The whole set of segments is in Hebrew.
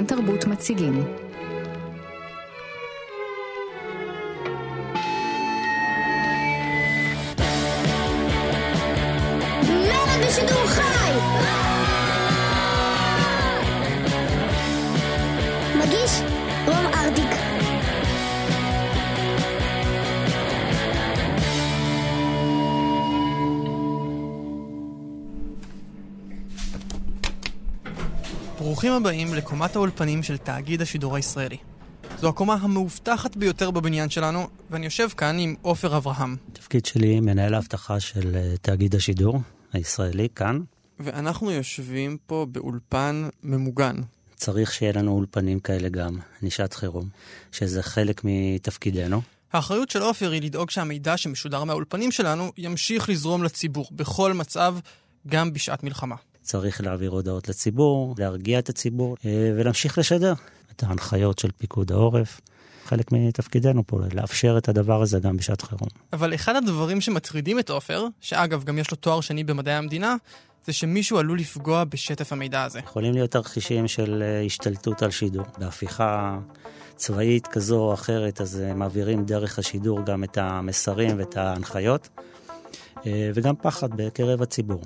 כאן תרבות מציגים. הבאים לקומת האולפנים של תאגיד השידור הישראלי. זו הקומה המאובטחת ביותר בבניין שלנו, ואני יושב כאן עם עופר אברהם. תפקיד שלי מנהל האבטחה של אה, תאגיד השידור הישראלי, כאן. ואנחנו יושבים פה באולפן ממוגן. צריך שיהיה לנו אולפנים כאלה גם, נישת חירום, שזה חלק מתפקידנו. האחריות של עופר היא לדאוג שהמידע שמשודר מהאולפנים שלנו ימשיך לזרום לציבור, בכל מצב, גם בשעת מלחמה. צריך להעביר הודעות לציבור, להרגיע את הציבור אה, ולהמשיך לשדר את ההנחיות של פיקוד העורף. חלק מתפקידנו פה, לאפשר את הדבר הזה גם בשעת חירום. אבל אחד הדברים שמטרידים את עופר, שאגב, גם יש לו תואר שני במדעי המדינה, זה שמישהו עלול לפגוע בשטף המידע הזה. יכולים להיות תרחישים של אה, השתלטות על שידור. בהפיכה צבאית כזו או אחרת, אז אה, מעבירים דרך השידור גם את המסרים ואת ההנחיות, וגם פחד בקרב הציבור.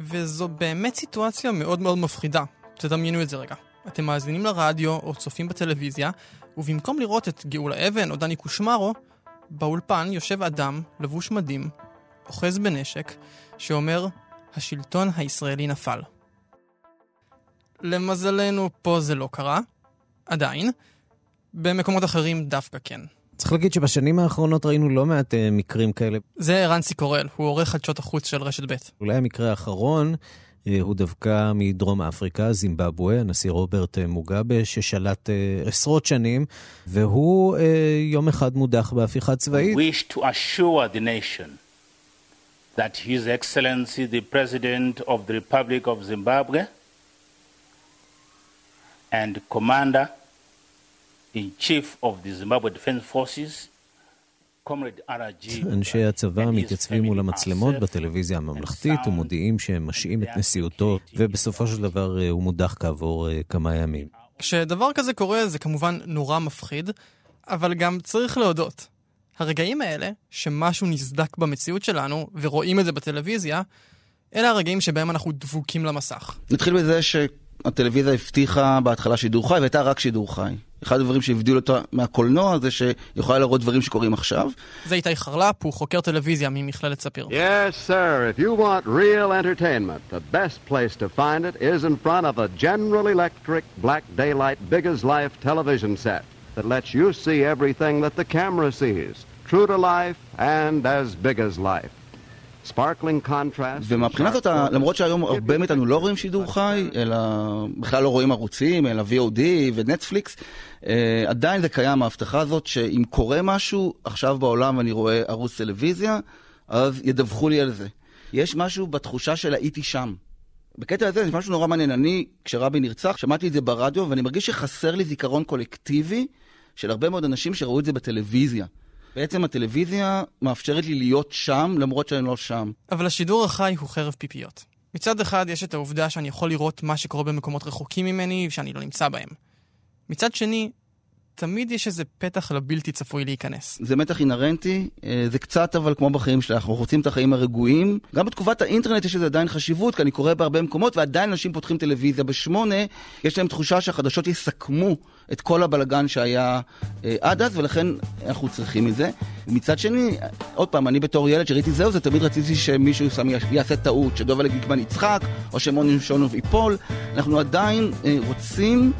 וזו באמת סיטואציה מאוד מאוד מפחידה. תדמיינו את זה רגע. אתם מאזינים לרדיו או צופים בטלוויזיה, ובמקום לראות את גאולה אבן או דני קושמרו, באולפן יושב אדם לבוש מדים, אוחז בנשק, שאומר, השלטון הישראלי נפל. למזלנו, פה זה לא קרה, עדיין. במקומות אחרים דווקא כן. צריך להגיד שבשנים האחרונות ראינו לא מעט uh, מקרים כאלה. זה רנסי קורל, הוא עורך חדשות החוץ של רשת ב'. אולי המקרה האחרון uh, הוא דווקא מדרום אפריקה, זימבבואה, הנשיא רוברט uh, מוגאבה, ששלט uh, עשרות שנים, והוא uh, יום אחד מודח בהפיכה צבאית. Wish to assure the nation that His Excellency the President of the Republic of Zimbabwe and Commander in chief of the Zimbabwe Defense Forces, אנשי הצבא מתייצבים מול המצלמות בטלוויזיה הממלכתית ומודיעים שהם משעים את נשיאותו, ובסופו של דבר אה, הוא מודח כעבור אה, כמה ימים. כשדבר כזה קורה זה כמובן נורא מפחיד, אבל גם צריך להודות. הרגעים האלה, שמשהו נסדק במציאות שלנו, ורואים את זה בטלוויזיה, אלה הרגעים שבהם אנחנו דבוקים למסך. נתחיל בזה שהטלוויזיה הבטיחה בהתחלה שידור חי, והייתה רק שידור חי. אחד הדברים שהבדילו אותה מהקולנוע זה שיכולה להראות דברים שקורים עכשיו. זה איתי חרלפ, הוא חוקר טלוויזיה ממכללת ספיר. Yes, sir. If you want real entertainment, the best place to find it is in front of a General Electric black daylight big as life television set that lets you see everything that the camera sees, true to life and as big as life. ומבחינה זאת, למרות שהיום הרבה מאיתנו לא רואים שידור חי, אלא בכלל לא רואים ערוצים, אלא VOD ונטפליקס, אה, עדיין זה קיים ההבטחה הזאת שאם קורה משהו עכשיו בעולם ואני רואה ערוץ טלוויזיה, אז ידווחו לי על זה. יש משהו בתחושה של הייתי שם. בקטע הזה יש משהו נורא מעניין. אני, כשרבי נרצח, שמעתי את זה ברדיו, ואני מרגיש שחסר לי זיכרון קולקטיבי של הרבה מאוד אנשים שראו את זה בטלוויזיה. בעצם הטלוויזיה מאפשרת לי להיות שם, למרות שאני לא שם. אבל השידור החי הוא חרב פיפיות. מצד אחד יש את העובדה שאני יכול לראות מה שקורה במקומות רחוקים ממני ושאני לא נמצא בהם. מצד שני, תמיד יש איזה פתח לבלתי צפוי להיכנס. זה מתח אינהרנטי, אה, זה קצת אבל כמו בחיים שלך, אנחנו רוצים את החיים הרגועים. גם בתקופת האינטרנט יש לזה עדיין חשיבות, כי אני קורא בהרבה מקומות, ועדיין אנשים פותחים טלוויזיה בשמונה, יש להם תחושה שהחדשות יסכמו את כל הבלגן שהיה אה, עד אז, ולכן אנחנו צריכים את זה. מצד שני, עוד פעם, אני בתור ילד שראיתי זהו, זה תמיד רציתי שמישהו שם יעשה טעות, שדובל גיקמן יצחק, או שמוני שונוב ייפול. אנחנו עדיין אה, רוצים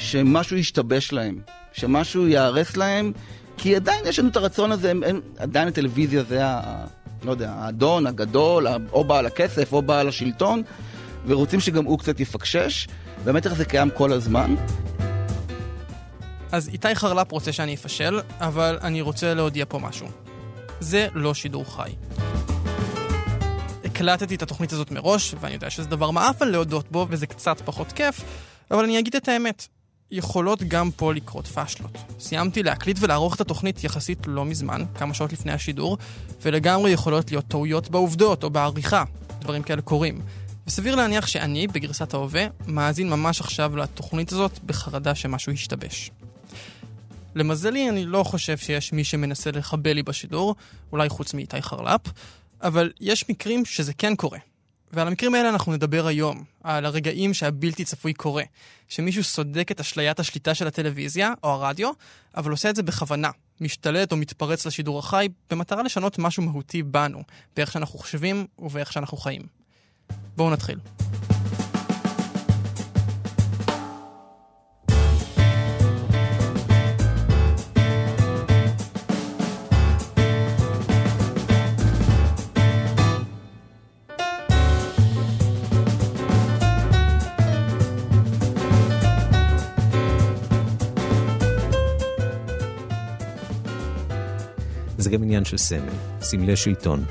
שמשהו ישתבש להם. שמשהו ייהרס להם, כי עדיין יש לנו את הרצון הזה, הם, הם, עדיין הטלוויזיה זה ה... לא יודע, האדון הגדול, או בעל הכסף או בעל השלטון, ורוצים שגם הוא קצת יפקשש, והמתח הזה קיים כל הזמן. אז איתי חרלפ רוצה שאני אפשל, אבל אני רוצה להודיע פה משהו. זה לא שידור חי. הקלטתי את התוכנית הזאת מראש, ואני יודע שזה דבר מעפן להודות בו, וזה קצת פחות כיף, אבל אני אגיד את האמת. יכולות גם פה לקרות פאשלות. סיימתי להקליט ולערוך את התוכנית יחסית לא מזמן, כמה שעות לפני השידור, ולגמרי יכולות להיות טעויות בעובדות או בעריכה. דברים כאלה קורים. וסביר להניח שאני, בגרסת ההווה, מאזין ממש עכשיו לתוכנית הזאת בחרדה שמשהו ישתבש. למזלי, אני לא חושב שיש מי שמנסה לחבל לי בשידור, אולי חוץ מאיתי חרלפ, אבל יש מקרים שזה כן קורה. ועל המקרים האלה אנחנו נדבר היום, על הרגעים שהבלתי צפוי קורה. שמישהו סודק את אשליית השליטה של הטלוויזיה או הרדיו, אבל עושה את זה בכוונה. משתלט או מתפרץ לשידור החי, במטרה לשנות משהו מהותי בנו, באיך שאנחנו חושבים ובאיך שאנחנו חיים. בואו נתחיל. זה גם עניין של סמל, סמלי שלטון.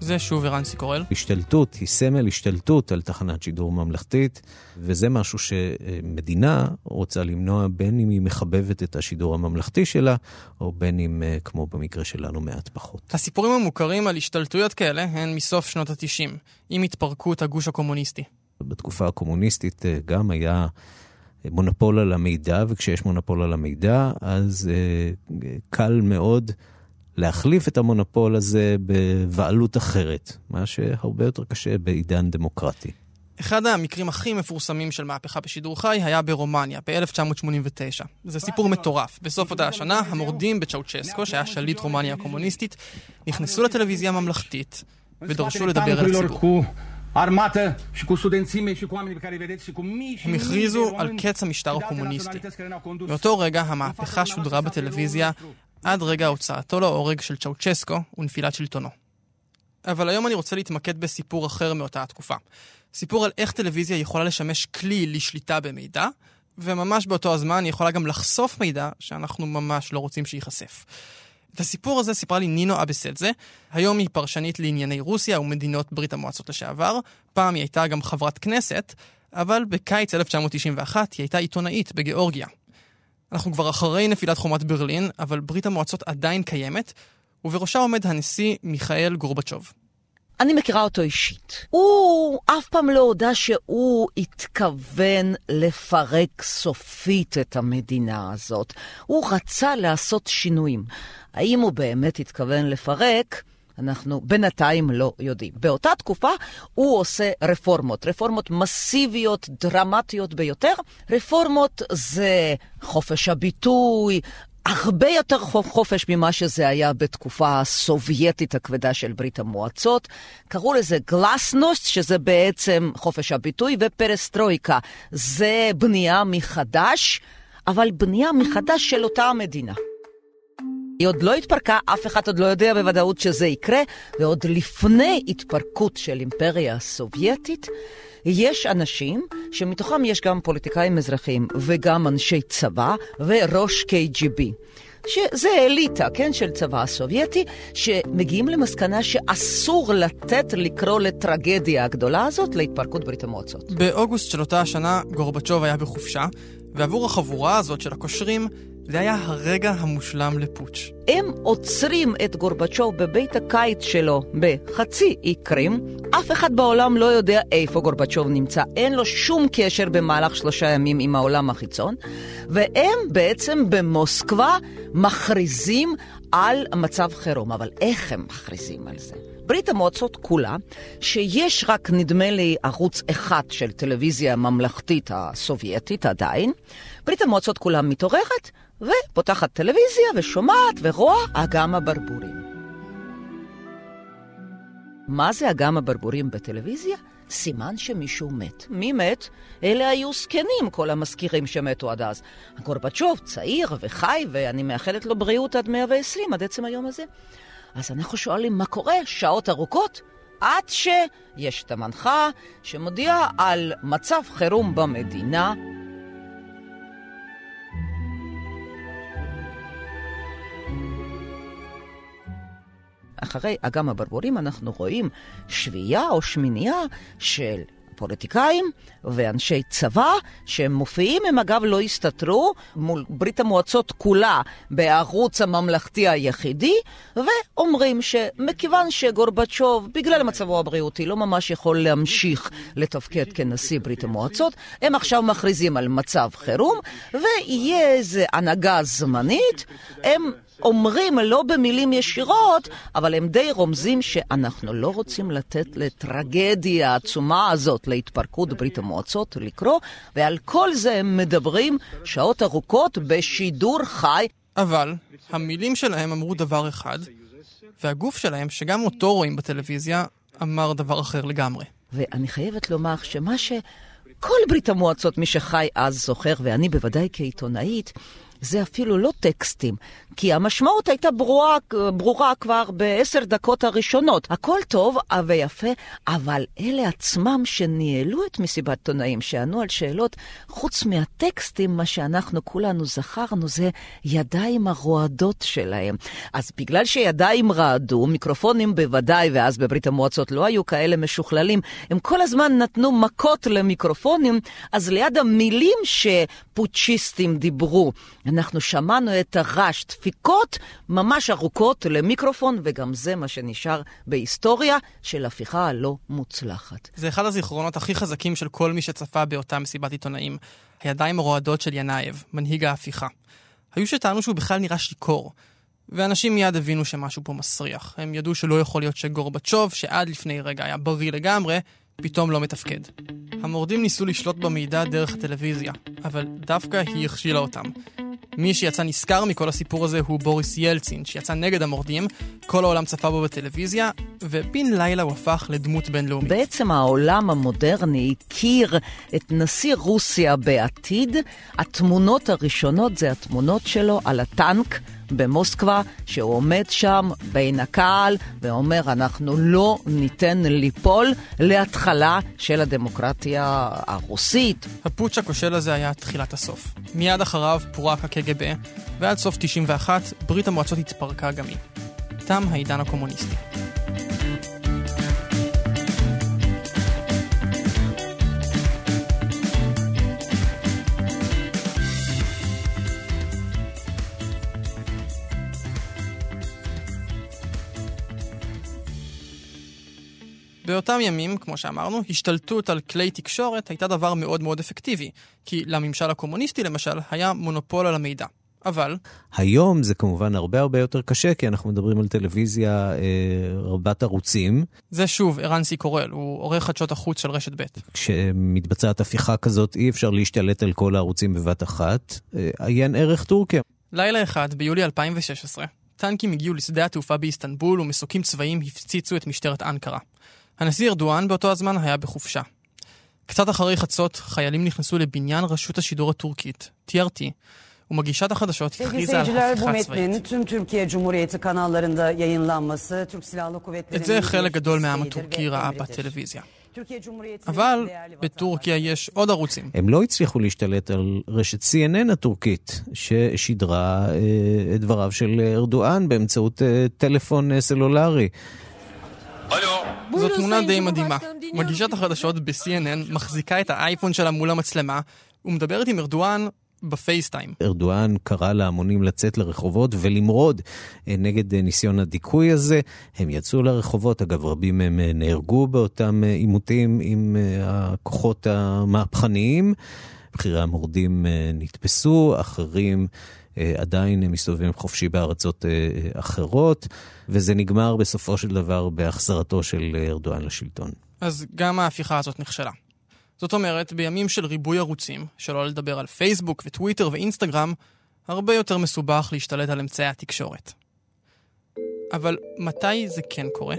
זה שוב ערנסי קורל. השתלטות היא סמל השתלטות על תחנת שידור ממלכתית, וזה משהו שמדינה רוצה למנוע בין אם היא מחבבת את השידור הממלכתי שלה, או בין אם, אה, כמו במקרה שלנו, מעט פחות. הסיפורים המוכרים על השתלטויות כאלה הן מסוף שנות ה-90, עם התפרקות הגוש הקומוניסטי. בתקופה הקומוניסטית אה, גם היה מונופול על המידע, וכשיש מונופול על המידע, אז אה, קל מאוד להחליף את המונופול הזה בבעלות אחרת, מה שהרבה יותר קשה בעידן דמוקרטי. אחד המקרים הכי מפורסמים של מהפכה בשידור חי היה ברומניה, ב-1989. זה סיפור מטורף. בסוף אותה השנה, המורדים בצ'אוצ'סקו, שהיה שליט רומניה הקומוניסטית, נכנסו לטלוויזיה הממלכתית ודרשו לדבר אל הציבור. הם הכריזו על קץ המשטר הקומוניסטי. מאותו רגע המהפכה שודרה בטלוויזיה עד רגע הוצאתו להורג של צ'אוצ'סקו ונפילת שלטונו. אבל היום אני רוצה להתמקד בסיפור אחר מאותה התקופה. סיפור על איך טלוויזיה יכולה לשמש כלי לשליטה במידע, וממש באותו הזמן היא יכולה גם לחשוף מידע שאנחנו ממש לא רוצים שייחשף. את הסיפור הזה סיפרה לי נינו אבסדזה. היום היא פרשנית לענייני רוסיה ומדינות ברית המועצות לשעבר. פעם היא הייתה גם חברת כנסת, אבל בקיץ 1991 היא הייתה עיתונאית בגיאורגיה. אנחנו כבר אחרי נפילת חומת ברלין, אבל ברית המועצות עדיין קיימת, ובראשה עומד הנשיא מיכאל גורבצ'וב. אני מכירה אותו אישית. הוא אף פעם לא הודה שהוא התכוון לפרק סופית את המדינה הזאת. הוא רצה לעשות שינויים. האם הוא באמת התכוון לפרק? אנחנו בינתיים לא יודעים. באותה תקופה הוא עושה רפורמות, רפורמות מסיביות, דרמטיות ביותר. רפורמות זה חופש הביטוי, הרבה יותר חופש ממה שזה היה בתקופה הסובייטית הכבדה של ברית המועצות. קראו לזה גלסנוסט, שזה בעצם חופש הביטוי, ופרסטרויקה, זה בנייה מחדש, אבל בנייה מחדש של אותה המדינה. היא עוד לא התפרקה, אף אחד עוד לא יודע בוודאות שזה יקרה, ועוד לפני התפרקות של אימפריה הסובייטית, יש אנשים שמתוכם יש גם פוליטיקאים אזרחיים וגם אנשי צבא וראש KGB. שזה אליטה, כן, של צבא הסובייטי, שמגיעים למסקנה שאסור לתת לקרוא לטרגדיה הגדולה הזאת להתפרקות ברית המועצות. באוגוסט של אותה השנה גורבצ'וב היה בחופשה, ועבור החבורה הזאת של הקושרים, זה היה הרגע המושלם לפוטש. הם עוצרים את גורבצ'וב בבית הקיץ שלו בחצי אי קרים. אף אחד בעולם לא יודע איפה גורבצ'וב נמצא. אין לו שום קשר במהלך שלושה ימים עם העולם החיצון. והם בעצם במוסקבה מכריזים על מצב חירום. אבל איך הם מכריזים על זה? ברית המועצות כולה, שיש רק נדמה לי ערוץ אחד של טלוויזיה ממלכתית הסובייטית עדיין, ברית המועצות כולה מתעוררת ופותחת טלוויזיה ושומעת ורואה אגם הברבורים. מה זה אגם הברבורים בטלוויזיה? סימן שמישהו מת. מי מת? אלה היו זקנים, כל המזכירים שמתו עד אז. גורבצ'וב צעיר וחי, ואני מאחלת לו בריאות עד 120, עד עצם היום הזה. אז אנחנו שואלים מה קורה שעות ארוכות, עד שיש את המנחה שמודיעה על מצב חירום במדינה. אחרי אגם הברבורים אנחנו רואים שביעייה או שמינייה של פוליטיקאים ואנשי צבא, שהם מופיעים, הם אגב לא הסתתרו מול ברית המועצות כולה בערוץ הממלכתי היחידי, ואומרים שמכיוון שגורבצ'וב, בגלל מצבו הבריאותי, לא ממש יכול להמשיך לתפקד כנשיא ברית המועצות, הם עכשיו מכריזים על מצב חירום, ויהיה איזו הנהגה זמנית, הם אומרים לא במילים ישירות, אבל הם די רומזים שאנחנו לא רוצים לתת לטרגדיה העצומה הזאת, להתפרקות ברית המועצות, לקרוא, ועל כל זה הם מדברים שעות ארוכות בשידור חי. אבל המילים שלהם אמרו דבר אחד, והגוף שלהם, שגם אותו רואים בטלוויזיה, אמר דבר אחר לגמרי. ואני חייבת לומר שמה שכל ברית המועצות, מי שחי אז זוכר, ואני בוודאי כעיתונאית, זה אפילו לא טקסטים, כי המשמעות הייתה ברורה, ברורה כבר בעשר דקות הראשונות. הכל טוב ויפה, אבל אלה עצמם שניהלו את מסיבת עיתונאים, שענו על שאלות, חוץ מהטקסטים, מה שאנחנו כולנו זכרנו זה ידיים הרועדות שלהם. אז בגלל שידיים רעדו, מיקרופונים בוודאי, ואז בברית המועצות לא היו כאלה משוכללים, הם כל הזמן נתנו מכות למיקרופונים, אז ליד המילים שפוצ'יסטים דיברו, אנחנו שמענו את הרעש, דפיקות ממש ארוכות למיקרופון, וגם זה מה שנשאר בהיסטוריה של הפיכה הלא מוצלחת. זה אחד הזיכרונות הכי חזקים של כל מי שצפה באותה מסיבת עיתונאים. הידיים הרועדות של ינאייב, מנהיג ההפיכה. היו שטענו שהוא בכלל נראה שיכור. ואנשים מיד הבינו שמשהו פה מסריח. הם ידעו שלא יכול להיות שגורבצ'וב, שעד לפני רגע היה בריא לגמרי, פתאום לא מתפקד. המורדים ניסו לשלוט במידע דרך הטלוויזיה, אבל דווקא היא הכשילה אותם. מי שיצא נשכר מכל הסיפור הזה הוא בוריס ילצין, שיצא נגד המורדים, כל העולם צפה בו בטלוויזיה, ובן לילה הוא הפך לדמות בינלאומית. בעצם העולם המודרני הכיר את נשיא רוסיה בעתיד. התמונות הראשונות זה התמונות שלו על הטנק. במוסקבה, שהוא עומד שם בין הקהל ואומר, אנחנו לא ניתן ליפול להתחלה של הדמוקרטיה הרוסית. הפוטש הכושל הזה היה תחילת הסוף. מיד אחריו פורק הקג"ב, ועד סוף 91 ברית המועצות התפרקה גם היא. תם העידן הקומוניסטי. באותם ימים, כמו שאמרנו, השתלטות על כלי תקשורת הייתה דבר מאוד מאוד אפקטיבי, כי לממשל הקומוניסטי למשל היה מונופול על המידע. אבל... היום זה כמובן הרבה הרבה יותר קשה, כי אנחנו מדברים על טלוויזיה אה, רבת ערוצים. זה שוב ערן סי קורל, הוא עורך חדשות החוץ של רשת ב'. כשמתבצעת הפיכה כזאת, אי אפשר להשתלט על כל הערוצים בבת אחת. אה, עיין ערך טורקיה. לילה אחד, ביולי 2016, טנקים הגיעו לשדה התעופה באיסטנבול ומסוקים צבאיים הפציצו את משטרת אנקרה. הנשיא ארדואן באותו הזמן היה בחופשה. קצת אחרי חצות, חיילים נכנסו לבניין רשות השידור הטורקית, TRT, ומגישת החדשות הכריזה על הפיכה צבאית. את זה חלק גדול מהעם הטורקי ראה בטלוויזיה. אבל בטורקיה יש עוד ערוצים. הם לא הצליחו להשתלט על רשת CNN הטורקית, ששידרה אה, את דבריו של ארדואן באמצעות אה, טלפון אה, סלולרי. זו תמונה די מדהימה. מגישת החדשות ב-CNN מחזיקה את האייפון שלה מול המצלמה ומדברת עם ארדואן בפייסטיים. ארדואן קרא להמונים לצאת לרחובות ולמרוד אה, נגד אה, ניסיון הדיכוי הזה. הם יצאו לרחובות, אגב רבים מהם אה, נהרגו באותם עימותים עם הכוחות המהפכניים. בכירי המורדים נתפסו, אחרים עדיין מסתובבים חופשי בארצות אחרות, וזה נגמר בסופו של דבר בהחזרתו של ארדואן לשלטון. אז גם ההפיכה הזאת נכשלה. זאת אומרת, בימים של ריבוי ערוצים, שלא לדבר על פייסבוק וטוויטר ואינסטגרם, הרבה יותר מסובך להשתלט על אמצעי התקשורת. אבל מתי זה כן קורה?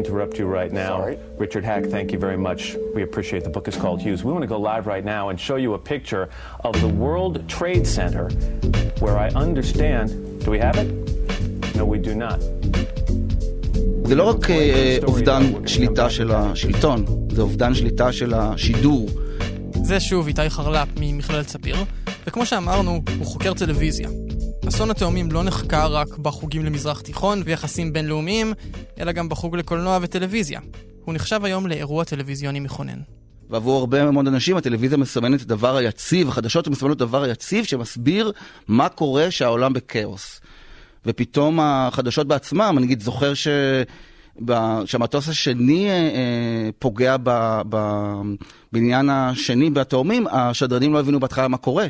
Interrupt you right now. Sorry. Richard Hack, thank you very much. We appreciate the book is called Hughes. We want to go live right now and show you a picture of the World Trade Center where I understand. Do we have it? No, we do not. זה לא רק אובדן שליטה של השלטון, זה אובדן שליטה של השידור. זה שוב איתי חרל"פ ממכללת ספיר, וכמו שאמרנו, הוא חוקר טלוויזיה. אסון התאומים לא נחקר רק בחוגים למזרח תיכון ויחסים בינלאומיים, אלא גם בחוג לקולנוע וטלוויזיה. הוא נחשב היום לאירוע טלוויזיוני מכונן. ועבור הרבה מאוד אנשים הטלוויזיה מסמנת את הדבר היציב, החדשות מסמנות את הדבר היציב שמסביר מה קורה שהעולם בכאוס. ופתאום החדשות בעצמם, אני נגיד זוכר ש... שהמטוס השני אה, אה, פוגע בעניין השני בתאומים, השדרנים לא הבינו בהתחלה מה קורה.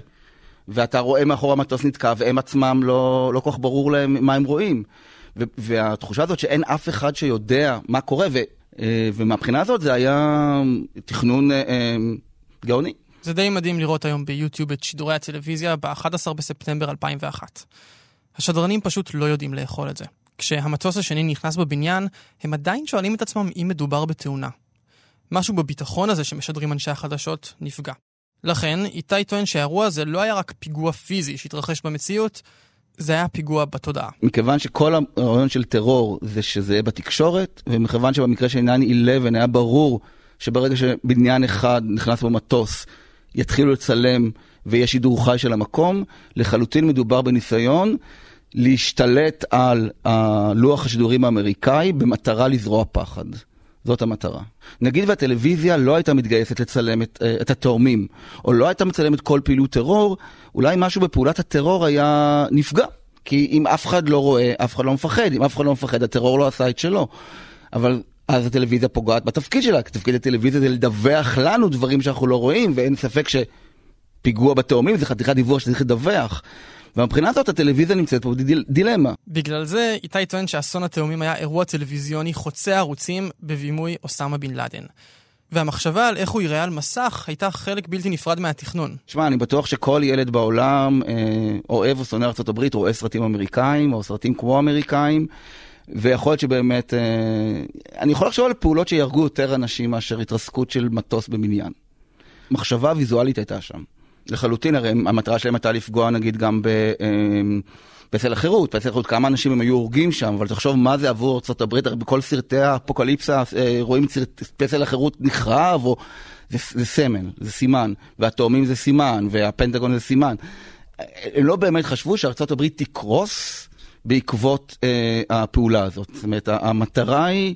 ואתה רואה מאחור המטוס נתקע, והם עצמם לא, לא כל כך ברור להם מה הם רואים. והתחושה הזאת שאין אף אחד שיודע מה קורה, ו, אה, ומהבחינה הזאת זה היה תכנון גאוני. זה די מדהים לראות היום ביוטיוב את שידורי הטלוויזיה ב-11 בספטמבר 2001. השדרנים פשוט לא יודעים לאכול את זה. כשהמטוס השני נכנס בבניין, הם עדיין שואלים את עצמם אם מדובר בתאונה. משהו בביטחון הזה שמשדרים אנשי החדשות נפגע. לכן, איתי טוען שהאירוע הזה לא היה רק פיגוע פיזי שהתרחש במציאות, זה היה פיגוע בתודעה. מכיוון שכל הרעיון של טרור זה שזה יהיה בתקשורת, ומכיוון שבמקרה של 9-11 היה ברור שברגע שבניין אחד נכנס במטוס, יתחילו לצלם ויש שידור חי של המקום, לחלוטין מדובר בניסיון להשתלט על לוח השידורים האמריקאי במטרה לזרוע פחד. זאת המטרה. נגיד והטלוויזיה לא הייתה מתגייסת לצלם את, אה, את התאומים, או לא הייתה מצלמת כל פעילות טרור, אולי משהו בפעולת הטרור היה נפגע. כי אם אף אחד לא רואה, אף אחד לא מפחד. אם אף אחד לא מפחד, הטרור לא עשה את שלו. אבל אז הטלוויזיה פוגעת בתפקיד שלה, כי תפקיד הטלוויזיה זה לדווח לנו דברים שאנחנו לא רואים, ואין ספק שפיגוע בתאומים זה חתיכת דיווח שצריך לדווח. ומבחינה הזאת הטלוויזיה נמצאת פה בדילמה. בגלל זה איתי טוען שאסון התאומים היה אירוע טלוויזיוני חוצה ערוצים בבימוי אוסמה בן לאדן. והמחשבה על איך הוא ייראה על מסך הייתה חלק בלתי נפרד מהתכנון. שמע, אני בטוח שכל ילד בעולם אה, אוהב או שונא ארה"ב, רואה סרטים אמריקאים או סרטים כמו אמריקאים. ויכול להיות שבאמת, אה, אני יכול לחשוב על פעולות שיהרגו יותר אנשים מאשר התרסקות של מטוס במניין. מחשבה ויזואלית הייתה שם. לחלוטין, הרי המטרה שלהם הייתה לפגוע נגיד גם בפסל החירות, פסל החירות, כמה אנשים הם היו הורגים שם, אבל תחשוב מה זה עבור ארה"ב, בכל סרטי האפוקליפסה אה, רואים פסל החירות נחרב, או... זה, זה סמל, זה סימן, והתאומים זה סימן, והפנטגון זה סימן. הם לא באמת חשבו שארה"ב תקרוס בעקבות אה, הפעולה הזאת. זאת אומרת, המטרה היא...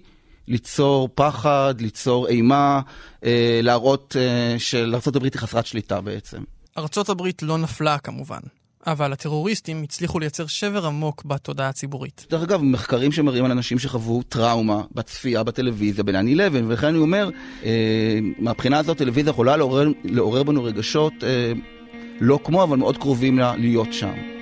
ליצור פחד, ליצור אימה, אה, להראות אה, שלארה"ב היא חסרת שליטה בעצם. ארצות הברית לא נפלה כמובן, אבל הטרוריסטים הצליחו לייצר שבר עמוק בתודעה הציבורית. דרך אגב, מחקרים שמראים על אנשים שחוו טראומה בצפייה בטלוויזיה ב-9-11, ולכן אני אומר, אה, מהבחינה הזאת טלוויזיה יכולה לעורר, לעורר בנו רגשות אה, לא כמו, אבל מאוד קרובים לה, להיות שם.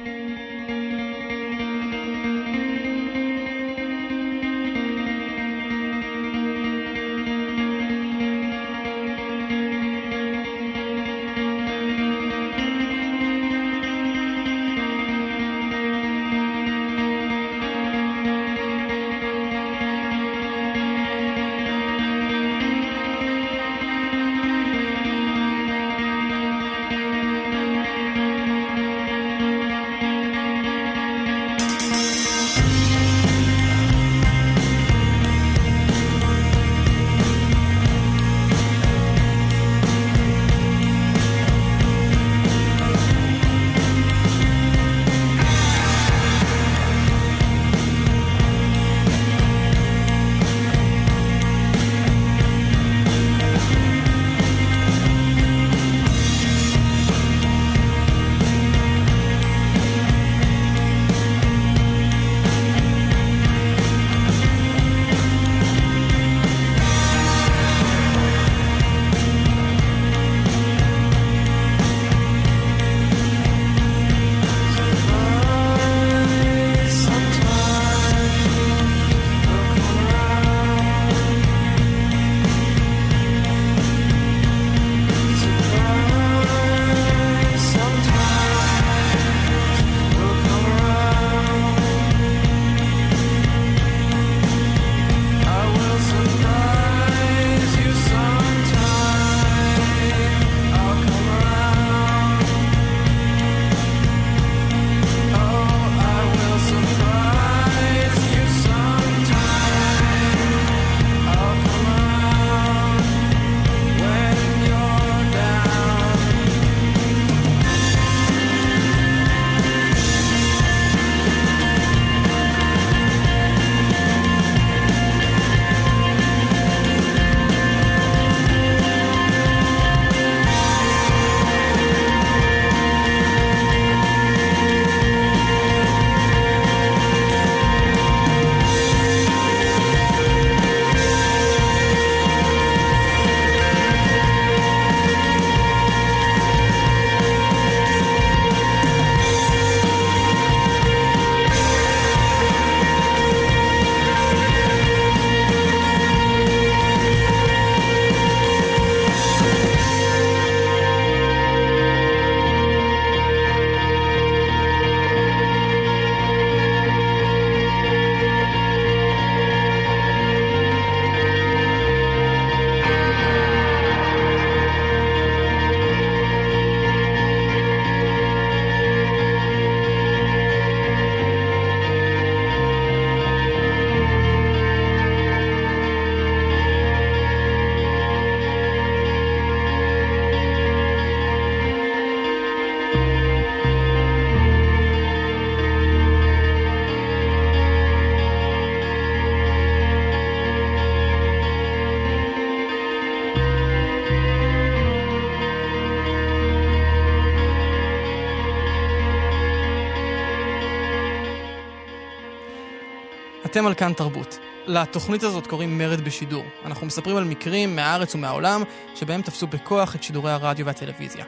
אתם על כאן תרבות. לתוכנית הזאת קוראים מרד בשידור. אנחנו מספרים על מקרים מהארץ ומהעולם שבהם תפסו בכוח את שידורי הרדיו והטלוויזיה.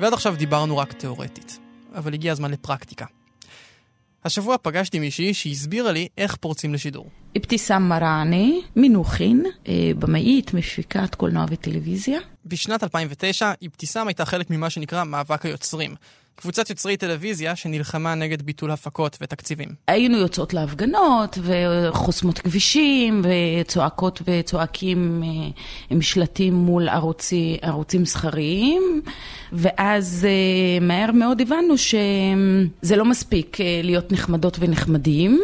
ועד עכשיו דיברנו רק תאורטית, אבל הגיע הזמן לפרקטיקה. השבוע פגשתי מישהי שהסבירה לי איך פורצים לשידור. אבתיסאם מראענה, מינוחין, אה, במאית, מפיקת קולנוע וטלוויזיה. בשנת 2009 אבתיסאם הייתה חלק ממה שנקרא מאבק היוצרים. קבוצת יוצרי טלוויזיה שנלחמה נגד ביטול הפקות ותקציבים. היינו יוצאות להפגנות וחוסמות כבישים וצועקות וצועקים אה, עם שלטים מול ערוצי, ערוצים מסחריים ואז אה, מהר מאוד הבנו שזה לא מספיק אה, להיות נחמדות ונחמדים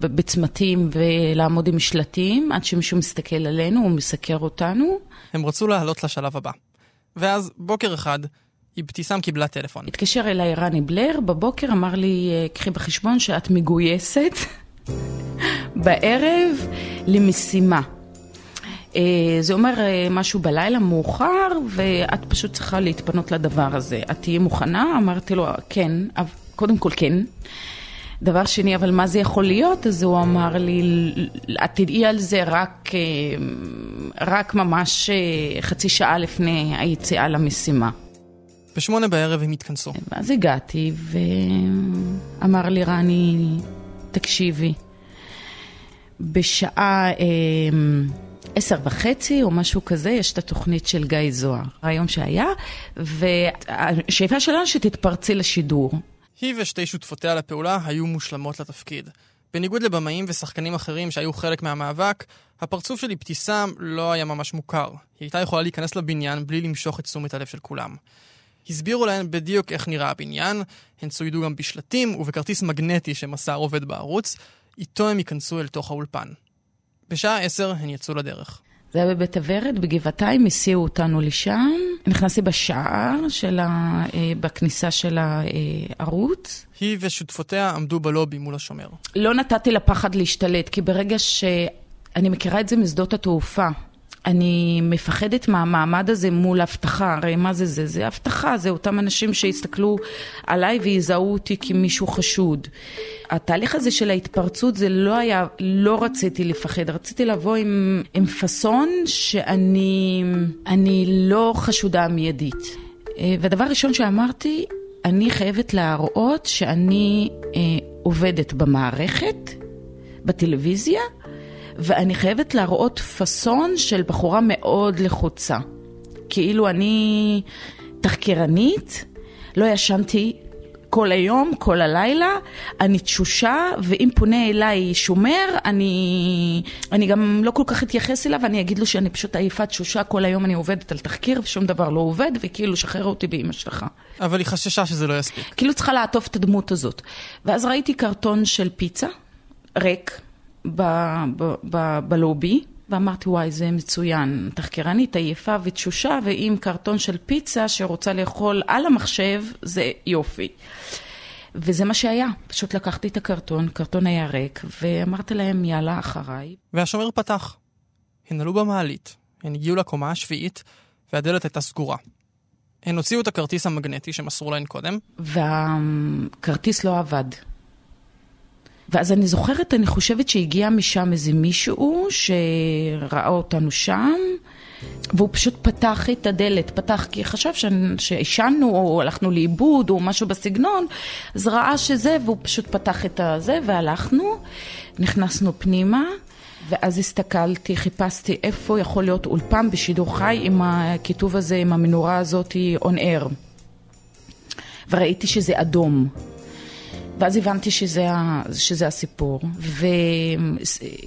בצמתים ולעמוד עם שלטים עד שמישהו מסתכל עלינו ומסקר אותנו. הם רצו לעלות לשלב הבא. ואז בוקר אחד אבתיסאם קיבלה טלפון. התקשר אליי רני בלר, בבוקר אמר לי, קחי בחשבון שאת מגויסת בערב למשימה. אה, זה אומר אה, משהו בלילה מאוחר, ואת פשוט צריכה להתפנות לדבר הזה. את תהיי מוכנה? אמרתי לו, כן, קודם כל כן. דבר שני, אבל מה זה יכול להיות? אז הוא אמר לי, את תדעי על זה רק, אה, רק ממש חצי שעה לפני היציאה למשימה. בשמונה בערב הם התכנסו. ואז הגעתי, ואמר לי רני, תקשיבי, בשעה אה, עשר וחצי או משהו כזה, יש את התוכנית של גיא זוהר, היום שהיה, והשאיפה שלנו שתתפרצי לשידור. היא ושתי שותפותיה לפעולה היו מושלמות לתפקיד. בניגוד לבמאים ושחקנים אחרים שהיו חלק מהמאבק, הפרצוף של אבתיסאם לא היה ממש מוכר. היא הייתה יכולה להיכנס לבניין בלי למשוך את תשומת הלב של כולם. הסבירו להן בדיוק איך נראה הבניין, הן צוידו גם בשלטים ובכרטיס מגנטי שמסר עובד בערוץ, איתו הם ייכנסו אל תוך האולפן. בשעה עשר הן יצאו לדרך. זה היה בבית אברת, בגבעתיים, הסיעו אותנו לשם. נכנסתי בשער של ה... אה, בכניסה של הערוץ. היא ושותפותיה עמדו בלובי מול השומר. לא נתתי לפחד להשתלט, כי ברגע ש... אני מכירה את זה משדות התעופה. אני מפחדת מהמעמד הזה מול הבטחה, הרי מה זה זה? זה הבטחה, זה אותם אנשים שיסתכלו עליי ויזהו אותי כמישהו חשוד. התהליך הזה של ההתפרצות זה לא היה, לא רציתי לפחד, רציתי לבוא עם, עם פאסון שאני אני לא חשודה מיידית. אה, והדבר הראשון שאמרתי, אני חייבת להראות שאני אה, עובדת במערכת, בטלוויזיה, ואני חייבת להראות פאסון של בחורה מאוד לחוצה. כאילו אני תחקירנית, לא ישנתי כל היום, כל הלילה, אני תשושה, ואם פונה אליי שומר, אני, אני גם לא כל כך אתייחס אליו, אני אגיד לו שאני פשוט עייפה תשושה, כל היום אני עובדת על תחקיר, ושום דבר לא עובד, וכאילו שחרר אותי באמא שלך. אבל היא חששה שזה לא יספיק. כאילו צריכה לעטוף את הדמות הזאת. ואז ראיתי קרטון של פיצה, ריק, בלובי, ואמרתי, וואי, זה מצוין. תחקירנית עייפה ותשושה, ועם קרטון של פיצה שרוצה לאכול על המחשב, זה יופי. וזה מה שהיה, פשוט לקחתי את הקרטון, קרטון היה ריק, ואמרתי להם, יאללה, אחריי. והשומר פתח. הן עלו במעלית, הן הגיעו לקומה השביעית, והדלת הייתה סגורה. הן הוציאו את הכרטיס המגנטי שמסרו להן קודם. והכרטיס לא עבד. ואז אני זוכרת, אני חושבת שהגיע משם איזה מישהו שראה אותנו שם, והוא פשוט פתח את הדלת, פתח כי חשב שעישנו או הלכנו לאיבוד או משהו בסגנון, אז ראה שזה, והוא פשוט פתח את הזה והלכנו, נכנסנו פנימה. ואז הסתכלתי, חיפשתי איפה יכול להיות אולפן בשידור חי עם הכיתוב הזה, עם המנורה הזאת, on air. וראיתי שזה אדום. ואז הבנתי שזה, שזה הסיפור,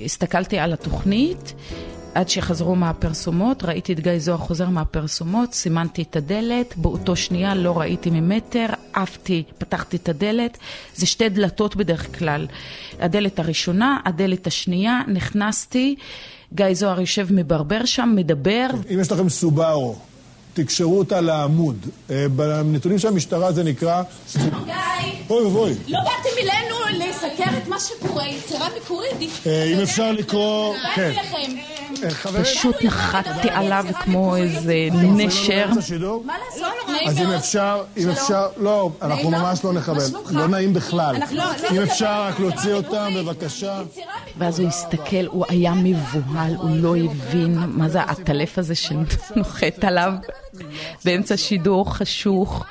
והסתכלתי על התוכנית עד שחזרו מהפרסומות, ראיתי את גיא זוהר חוזר מהפרסומות, סימנתי את הדלת, באותו שנייה לא ראיתי ממטר, עפתי, פתחתי את הדלת, זה שתי דלתות בדרך כלל. הדלת הראשונה, הדלת השנייה, נכנסתי, גיא זוהר יושב מברבר שם, מדבר. אם יש לכם סובארו, תקשרו אותה לעמוד. בנתונים של המשטרה זה נקרא... גיא! אוי ואבוי. לא באתם אלינו לתאר את מה שקורה, יצירה מקורית. אה, אם אפשר לקרוא... כן. באתי לכם. אה, פשוט נחתתי עליו כמו איזה נשר. באמצע שידור? מה לעשות? נעים אז אם. אפשר, אם. אפשר, לא, אנחנו ממש לא. נכבד. לא נעים בכלל. לא- לא אם אפשר רק להוציא אותם. בבקשה. ואז הוא הסתכל, הוא היה מבוהל, הוא לא הבין מה זה העטלף הזה שנוחת עליו באמצע שידור חשוך.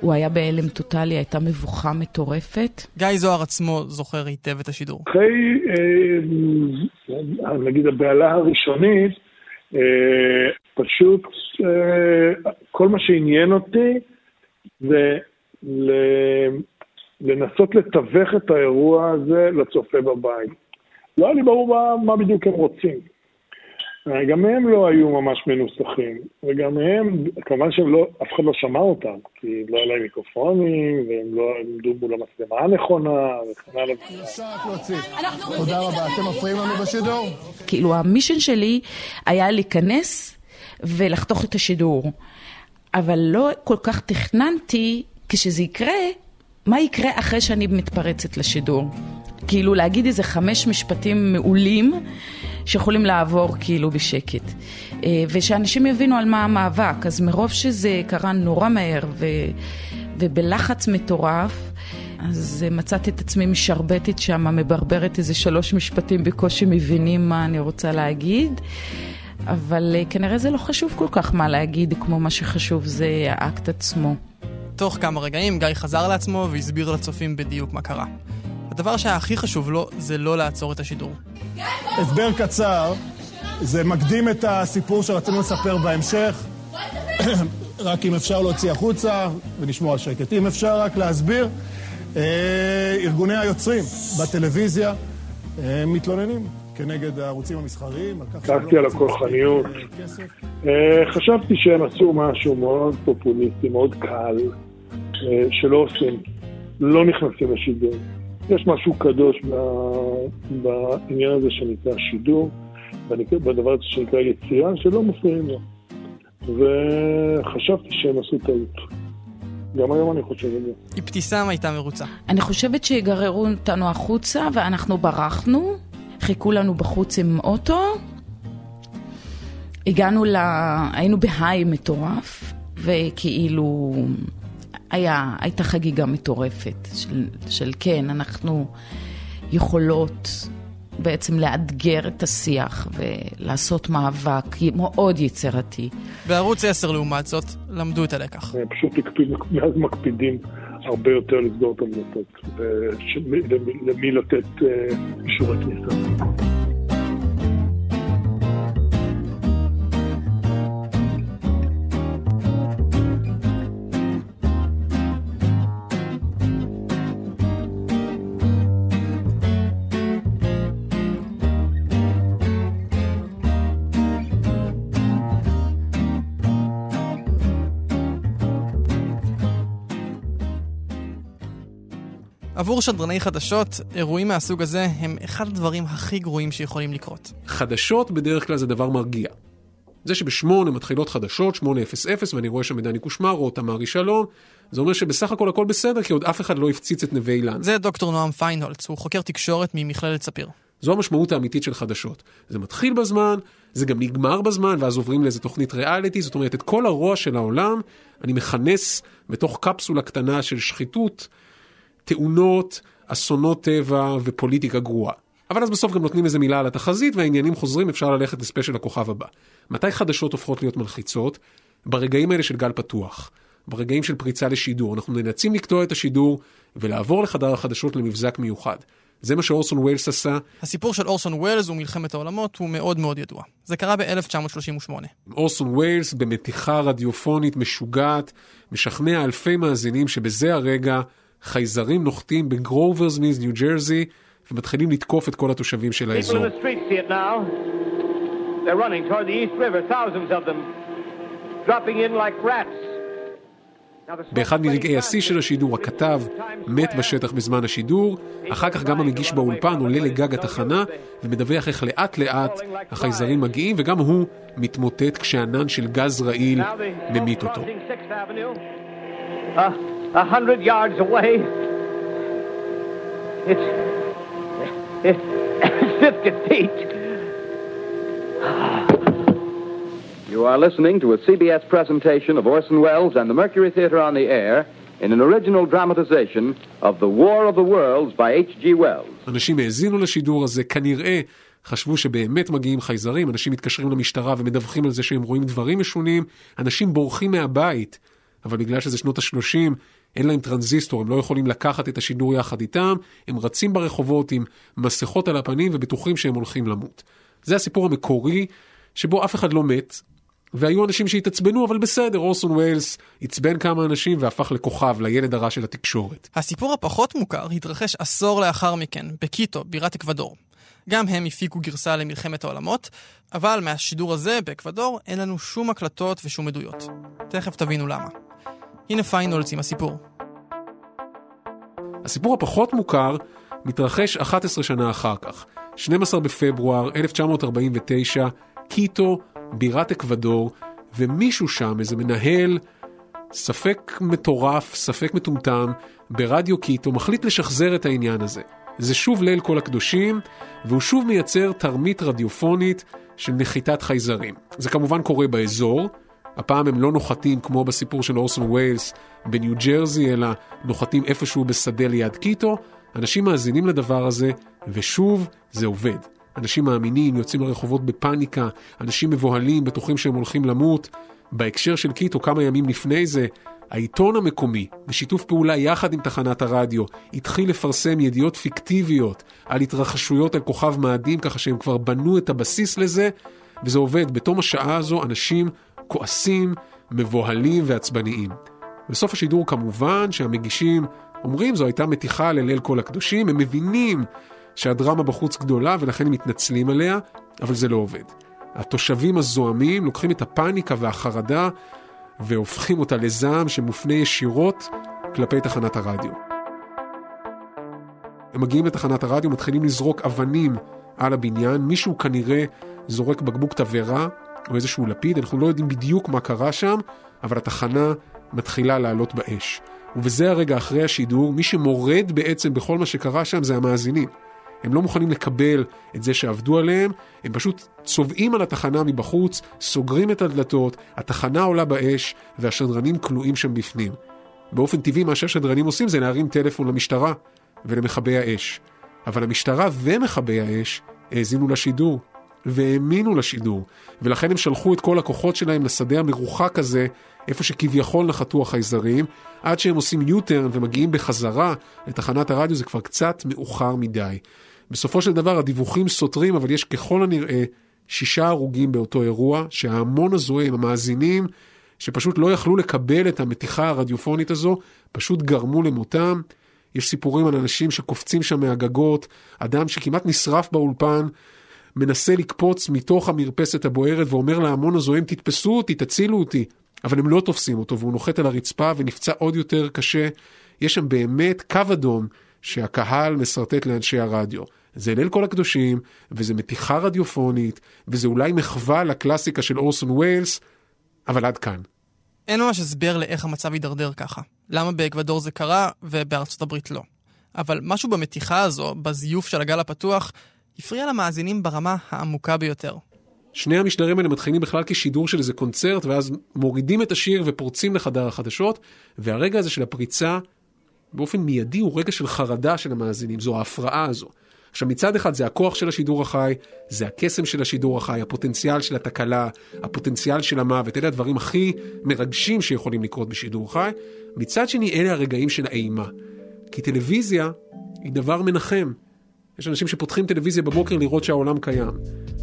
הוא היה בהלם טוטאלי, הייתה מבוכה מטורפת. גיא זוהר עצמו זוכר היטב את השידור. אחרי, אה, נגיד, הבהלה הראשונית, אה, פשוט אה, כל מה שעניין אותי זה ל- לנסות לתווך את האירוע הזה לצופה בבית. לא היה לי ברור מה, מה בדיוק הם רוצים. אה, גם הם לא היו ממש מנוסחים, וגם הם, כמובן שאף לא, אחד לא שמע אותם, כי לא היה להם מיקרופונים, והם לא עמדו מול המצלמה הנכונה, וכן הלאה. אפשר רק להוציא. תודה רבה. אתם מפריעים לנו בשידור? כאילו המישן שלי היה להיכנס ולחתוך את השידור. אבל לא כל כך תכננתי, כשזה יקרה, מה יקרה אחרי שאני מתפרצת לשידור. כאילו להגיד איזה חמש משפטים מעולים שיכולים לעבור כאילו בשקט. אה, ושאנשים יבינו על מה המאבק. אז מרוב שזה קרה נורא מהר ו... ובלחץ מטורף, אז מצאתי את עצמי משרבטת שם, מברברת איזה שלוש משפטים, בקושי מבינים מה אני רוצה להגיד. אבל אה, כנראה זה לא חשוב כל כך מה להגיד, כמו מה שחשוב זה האקט עצמו. תוך כמה רגעים גיא חזר לעצמו והסביר לצופים בדיוק מה קרה. הדבר שהיה הכי חשוב לו זה לא לעצור את השידור. הסבר קצר, זה מקדים את הסיפור שרצינו לספר בהמשך. רק אם אפשר להוציא החוצה ולשמור על שקט. אם אפשר רק להסביר, אה, ארגוני היוצרים בטלוויזיה אה, מתלוננים כנגד הערוצים המסחריים. שהם לא צעקתי על הכוחניות. אה, חשבתי שהם עשו משהו מאוד פופוליסטי, מאוד קל, אה, שלא עושים, לא נכנסים לשידור. יש משהו קדוש בעניין הזה שנקרא שידור, בדבר הזה שנקרא יצירה, שלא מפריעים לו. וחשבתי שהם עשו טעות. גם היום אני חושב את זה. אבתיסאם הייתה מרוצה. אני חושבת שיגררו אותנו החוצה ואנחנו ברחנו, חיכו לנו בחוץ עם אוטו, הגענו ל... היינו בהיי מטורף, וכאילו היה, הייתה חגיגה מטורפת של, של כן, אנחנו יכולות בעצם לאתגר את השיח ולעשות מאבק מאוד יצירתי. בערוץ 10 לעומת זאת, למדו את הלקח. הם פשוט הקפיד, מאז מקפידים הרבה יותר לסגור את למי- למי לתת אה, אישורי כניסה. עבור שדרני חדשות, אירועים מהסוג הזה הם אחד הדברים הכי גרועים שיכולים לקרות. חדשות בדרך כלל זה דבר מרגיע. זה שבשמונה מתחילות חדשות, 8:00, ואני רואה שם את דני קושמרו או תמרי שלום, זה אומר שבסך הכל הכל בסדר, כי עוד אף אחד לא הפציץ את נווה אילן. זה דוקטור נועם פיינהולץ, הוא חוקר תקשורת ממכללת ספיר. זו המשמעות האמיתית של חדשות. זה מתחיל בזמן, זה גם נגמר בזמן, ואז עוברים לאיזה תוכנית ריאליטי, זאת אומרת, את כל הרוע של העולם אני מכנס בתוך קפסולה קטנה של שחיתות, תאונות, אסונות טבע ופוליטיקה גרועה. אבל אז בסוף גם נותנים איזה מילה על התחזית והעניינים חוזרים, אפשר ללכת לספיישל הכוכב הבא. מתי חדשות הופכות להיות מלחיצות? ברגעים האלה של גל פתוח. ברגעים של פריצה לשידור. אנחנו נאלצים לקטוע את השידור ולעבור לחדר החדשות למבזק מיוחד. זה מה שאורסון ווילס עשה. הסיפור של אורסון ווילס ומלחמת העולמות הוא מאוד מאוד ידוע. זה קרה ב-1938. אורסון ווילס במתיחה רדיופונית משוגעת, משכנע אלפי מאזינים שבזה הרגע חייזרים נוחתים בגרוברס מילס, ניו ג'רזי, ומתחילים לתקוף את כל התושבים של האזור. באחד מרגעי השיא של השידור, הכתב מת בשטח בזמן השידור, אחר כך גם המגיש באולפן עולה לגג התחנה ומדווח איך לאט לאט החייזרים מגיעים, וגם הוא מתמוטט כשענן של גז רעיל ממית אותו. Uh, a hundred yards away. It's. It's 50 feet. You are listening to a CBS presentation of Orson Welles and the Mercury Theater on the Air in an original dramatization of The War of the Worlds by H.G. Wells. אנשים האזינו לשידור הזה, כנראה חשבו שבאמת מגיעים חייזרים, אנשים מתקשרים למשטרה ומדווחים על זה שהם רואים דברים משונים, אנשים בורחים מהבית, אבל בגלל שזה שנות ה-30, אין להם טרנזיסטור, הם לא יכולים לקחת את השידור יחד איתם, הם רצים ברחובות עם מסכות על הפנים ובטוחים שהם הולכים למות. זה הסיפור המקורי, שבו אף אחד לא מת, והיו אנשים שהתעצבנו, אבל בסדר, אורסון ויילס עצבן כמה אנשים והפך לכוכב, לילד הרע של התקשורת. הסיפור הפחות מוכר התרחש עשור לאחר מכן, בקיטו, בירת אקוודור. גם הם הפיקו גרסה למלחמת העולמות, אבל מהשידור הזה, באקוודור, אין לנו שום הקלטות ושום עדויות. תכף תבינו למה. הנה פיינולס עם הסיפור. הסיפור הפחות מוכר מתרחש 11 שנה אחר כך. 12 בפברואר 1949, קיטו, בירת אקוודור, ומישהו שם, איזה מנהל, ספק מטורף, ספק מטומטם, ברדיו קיטו, מחליט לשחזר את העניין הזה. זה שוב ליל כל הקדושים, והוא שוב מייצר תרמית רדיופונית של נחיתת חייזרים. זה כמובן קורה באזור, הפעם הם לא נוחתים כמו בסיפור של אורסון וילס בניו ג'רזי, אלא נוחתים איפשהו בשדה ליד קיטו. אנשים מאזינים לדבר הזה, ושוב, זה עובד. אנשים מאמינים, יוצאים לרחובות בפאניקה, אנשים מבוהלים, בטוחים שהם הולכים למות. בהקשר של קיטו, כמה ימים לפני זה, העיתון המקומי, בשיתוף פעולה יחד עם תחנת הרדיו, התחיל לפרסם ידיעות פיקטיביות על התרחשויות על כוכב מאדים, ככה שהם כבר בנו את הבסיס לזה, וזה עובד. בתום השעה הזו אנשים כועסים, מבוהלים ועצבניים. בסוף השידור כמובן שהמגישים אומרים זו הייתה מתיחה לליל כל הקדושים, הם מבינים שהדרמה בחוץ גדולה ולכן הם מתנצלים עליה, אבל זה לא עובד. התושבים הזועמים לוקחים את הפאניקה והחרדה והופכים אותה לזעם שמופנה ישירות כלפי תחנת הרדיו. הם מגיעים לתחנת הרדיו, מתחילים לזרוק אבנים על הבניין, מישהו כנראה זורק בקבוק תבערה או איזשהו לפיד, אנחנו לא יודעים בדיוק מה קרה שם, אבל התחנה מתחילה לעלות באש. ובזה הרגע אחרי השידור, מי שמורד בעצם בכל מה שקרה שם זה המאזינים. הם לא מוכנים לקבל את זה שעבדו עליהם, הם פשוט צובעים על התחנה מבחוץ, סוגרים את הדלתות, התחנה עולה באש, והשדרנים כלואים שם בפנים. באופן טבעי מה שהשדרנים עושים זה להרים טלפון למשטרה ולמכבי האש. אבל המשטרה ומכבי האש האזינו לשידור, והאמינו לשידור, ולכן הם שלחו את כל הכוחות שלהם לשדה המרוחק הזה, איפה שכביכול נחתו החייזרים, עד שהם עושים U-turn ומגיעים בחזרה לתחנת הרדיו, זה כבר קצת מאוחר מדי. בסופו של דבר הדיווחים סותרים, אבל יש ככל הנראה שישה הרוגים באותו אירוע, שההמון הזוהם, המאזינים, שפשוט לא יכלו לקבל את המתיחה הרדיופונית הזו, פשוט גרמו למותם. יש סיפורים על אנשים שקופצים שם מהגגות, אדם שכמעט נשרף באולפן, מנסה לקפוץ מתוך המרפסת הבוערת ואומר להמון הזוהם, תתפסו אותי, תצילו אותי. אבל הם לא תופסים אותו, והוא נוחת על הרצפה ונפצע עוד יותר קשה. יש שם באמת קו אדום שהקהל משרטט לאנשי הרדיו. זה ליל כל הקדושים, וזה מתיחה רדיופונית, וזה אולי מחווה לקלאסיקה של אורסון ויילס, אבל עד כאן. אין ממש הסבר לאיך המצב יידרדר ככה. למה באקוודור זה קרה ובארצות הברית לא. אבל משהו במתיחה הזו, בזיוף של הגל הפתוח, הפריע למאזינים ברמה העמוקה ביותר. שני המשדרים האלה מתחילים בכלל כשידור של איזה קונצרט, ואז מורידים את השיר ופורצים לחדר החדשות, והרגע הזה של הפריצה, באופן מיידי הוא רגע של חרדה של המאזינים, זו ההפרעה הזו. עכשיו מצד אחד זה הכוח של השידור החי, זה הקסם של השידור החי, הפוטנציאל של התקלה, הפוטנציאל של המוות, אלה הדברים הכי מרגשים שיכולים לקרות בשידור חי. מצד שני, אלה הרגעים של האימה. כי טלוויזיה היא דבר מנחם. יש אנשים שפותחים טלוויזיה בבוקר לראות שהעולם קיים.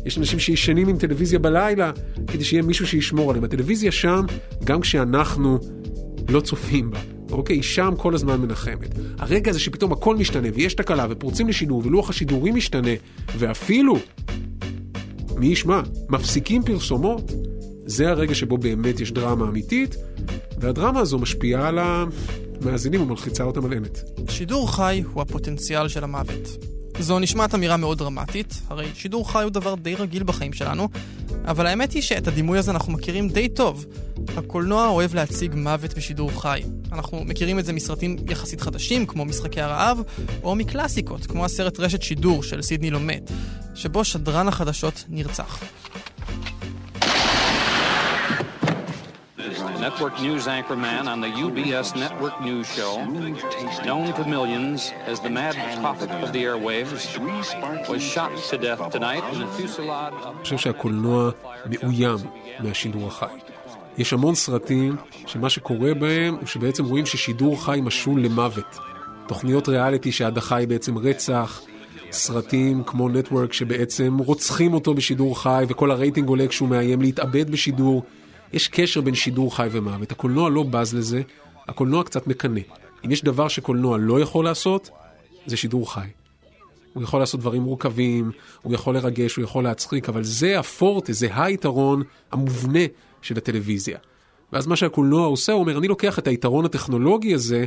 יש אנשים שישנים עם טלוויזיה בלילה כדי שיהיה מישהו שישמור עליהם. הטלוויזיה שם גם כשאנחנו לא צופים בה. אוקיי? היא שם כל הזמן מנחמת. הרגע הזה שפתאום הכל משתנה ויש תקלה ופורצים לשידור ולוח השידורים משתנה ואפילו, מי ישמע, מפסיקים פרסומות, זה הרגע שבו באמת יש דרמה אמיתית, והדרמה הזו משפיעה על המאזינים ומלחיצה אותם על אמת. שידור חי הוא הפוטנציאל של המוות. זו נשמעת אמירה מאוד דרמטית, הרי שידור חי הוא דבר די רגיל בחיים שלנו, אבל האמת היא שאת הדימוי הזה אנחנו מכירים די טוב. הקולנוע אוהב להציג מוות בשידור חי. אנחנו מכירים את זה מסרטים יחסית חדשים, כמו משחקי הרעב, או מקלאסיקות, כמו הסרט רשת שידור של סידני לומד, שבו שדרן החדשות נרצח. Network news anchorman on the UBS network news show, known to millions as the mad prophet of the airwaves, was shot to death tonight in a fusillade of... אני חושב שהקולנוע מאוים מהשידור החי. יש המון סרטים שמה שקורה בהם הוא שבעצם רואים ששידור חי משול למוות. תוכניות ריאליטי שההדחה היא בעצם רצח, סרטים כמו נטוורק שבעצם רוצחים אותו בשידור חי וכל הרייטינג עולה כשהוא מאיים להתאבד בשידור. יש קשר בין שידור חי ומוות. הקולנוע לא בז לזה, הקולנוע קצת מקנא. אם יש דבר שקולנוע לא יכול לעשות, זה שידור חי. הוא יכול לעשות דברים מורכבים, הוא יכול לרגש, הוא יכול להצחיק, אבל זה הפורטה, זה היתרון המובנה של הטלוויזיה. ואז מה שהקולנוע עושה, הוא אומר, אני לוקח את היתרון הטכנולוגי הזה,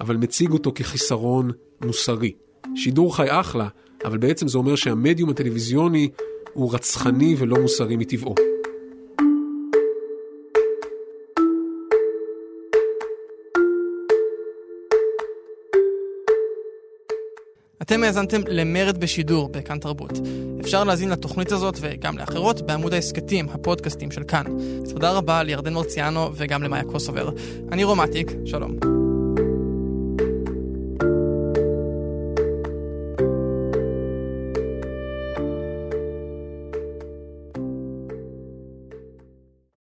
אבל מציג אותו כחיסרון מוסרי. שידור חי אחלה, אבל בעצם זה אומר שהמדיום הטלוויזיוני הוא רצחני ולא מוסרי מטבעו. אתם האזנתם למרד בשידור בכאן תרבות. אפשר להזין לתוכנית הזאת וגם לאחרות בעמוד ההסכתים, הפודקאסטים של כאן. תודה רבה לירדן מרציאנו וגם למאיה קוסובר. אני רומטיק, שלום.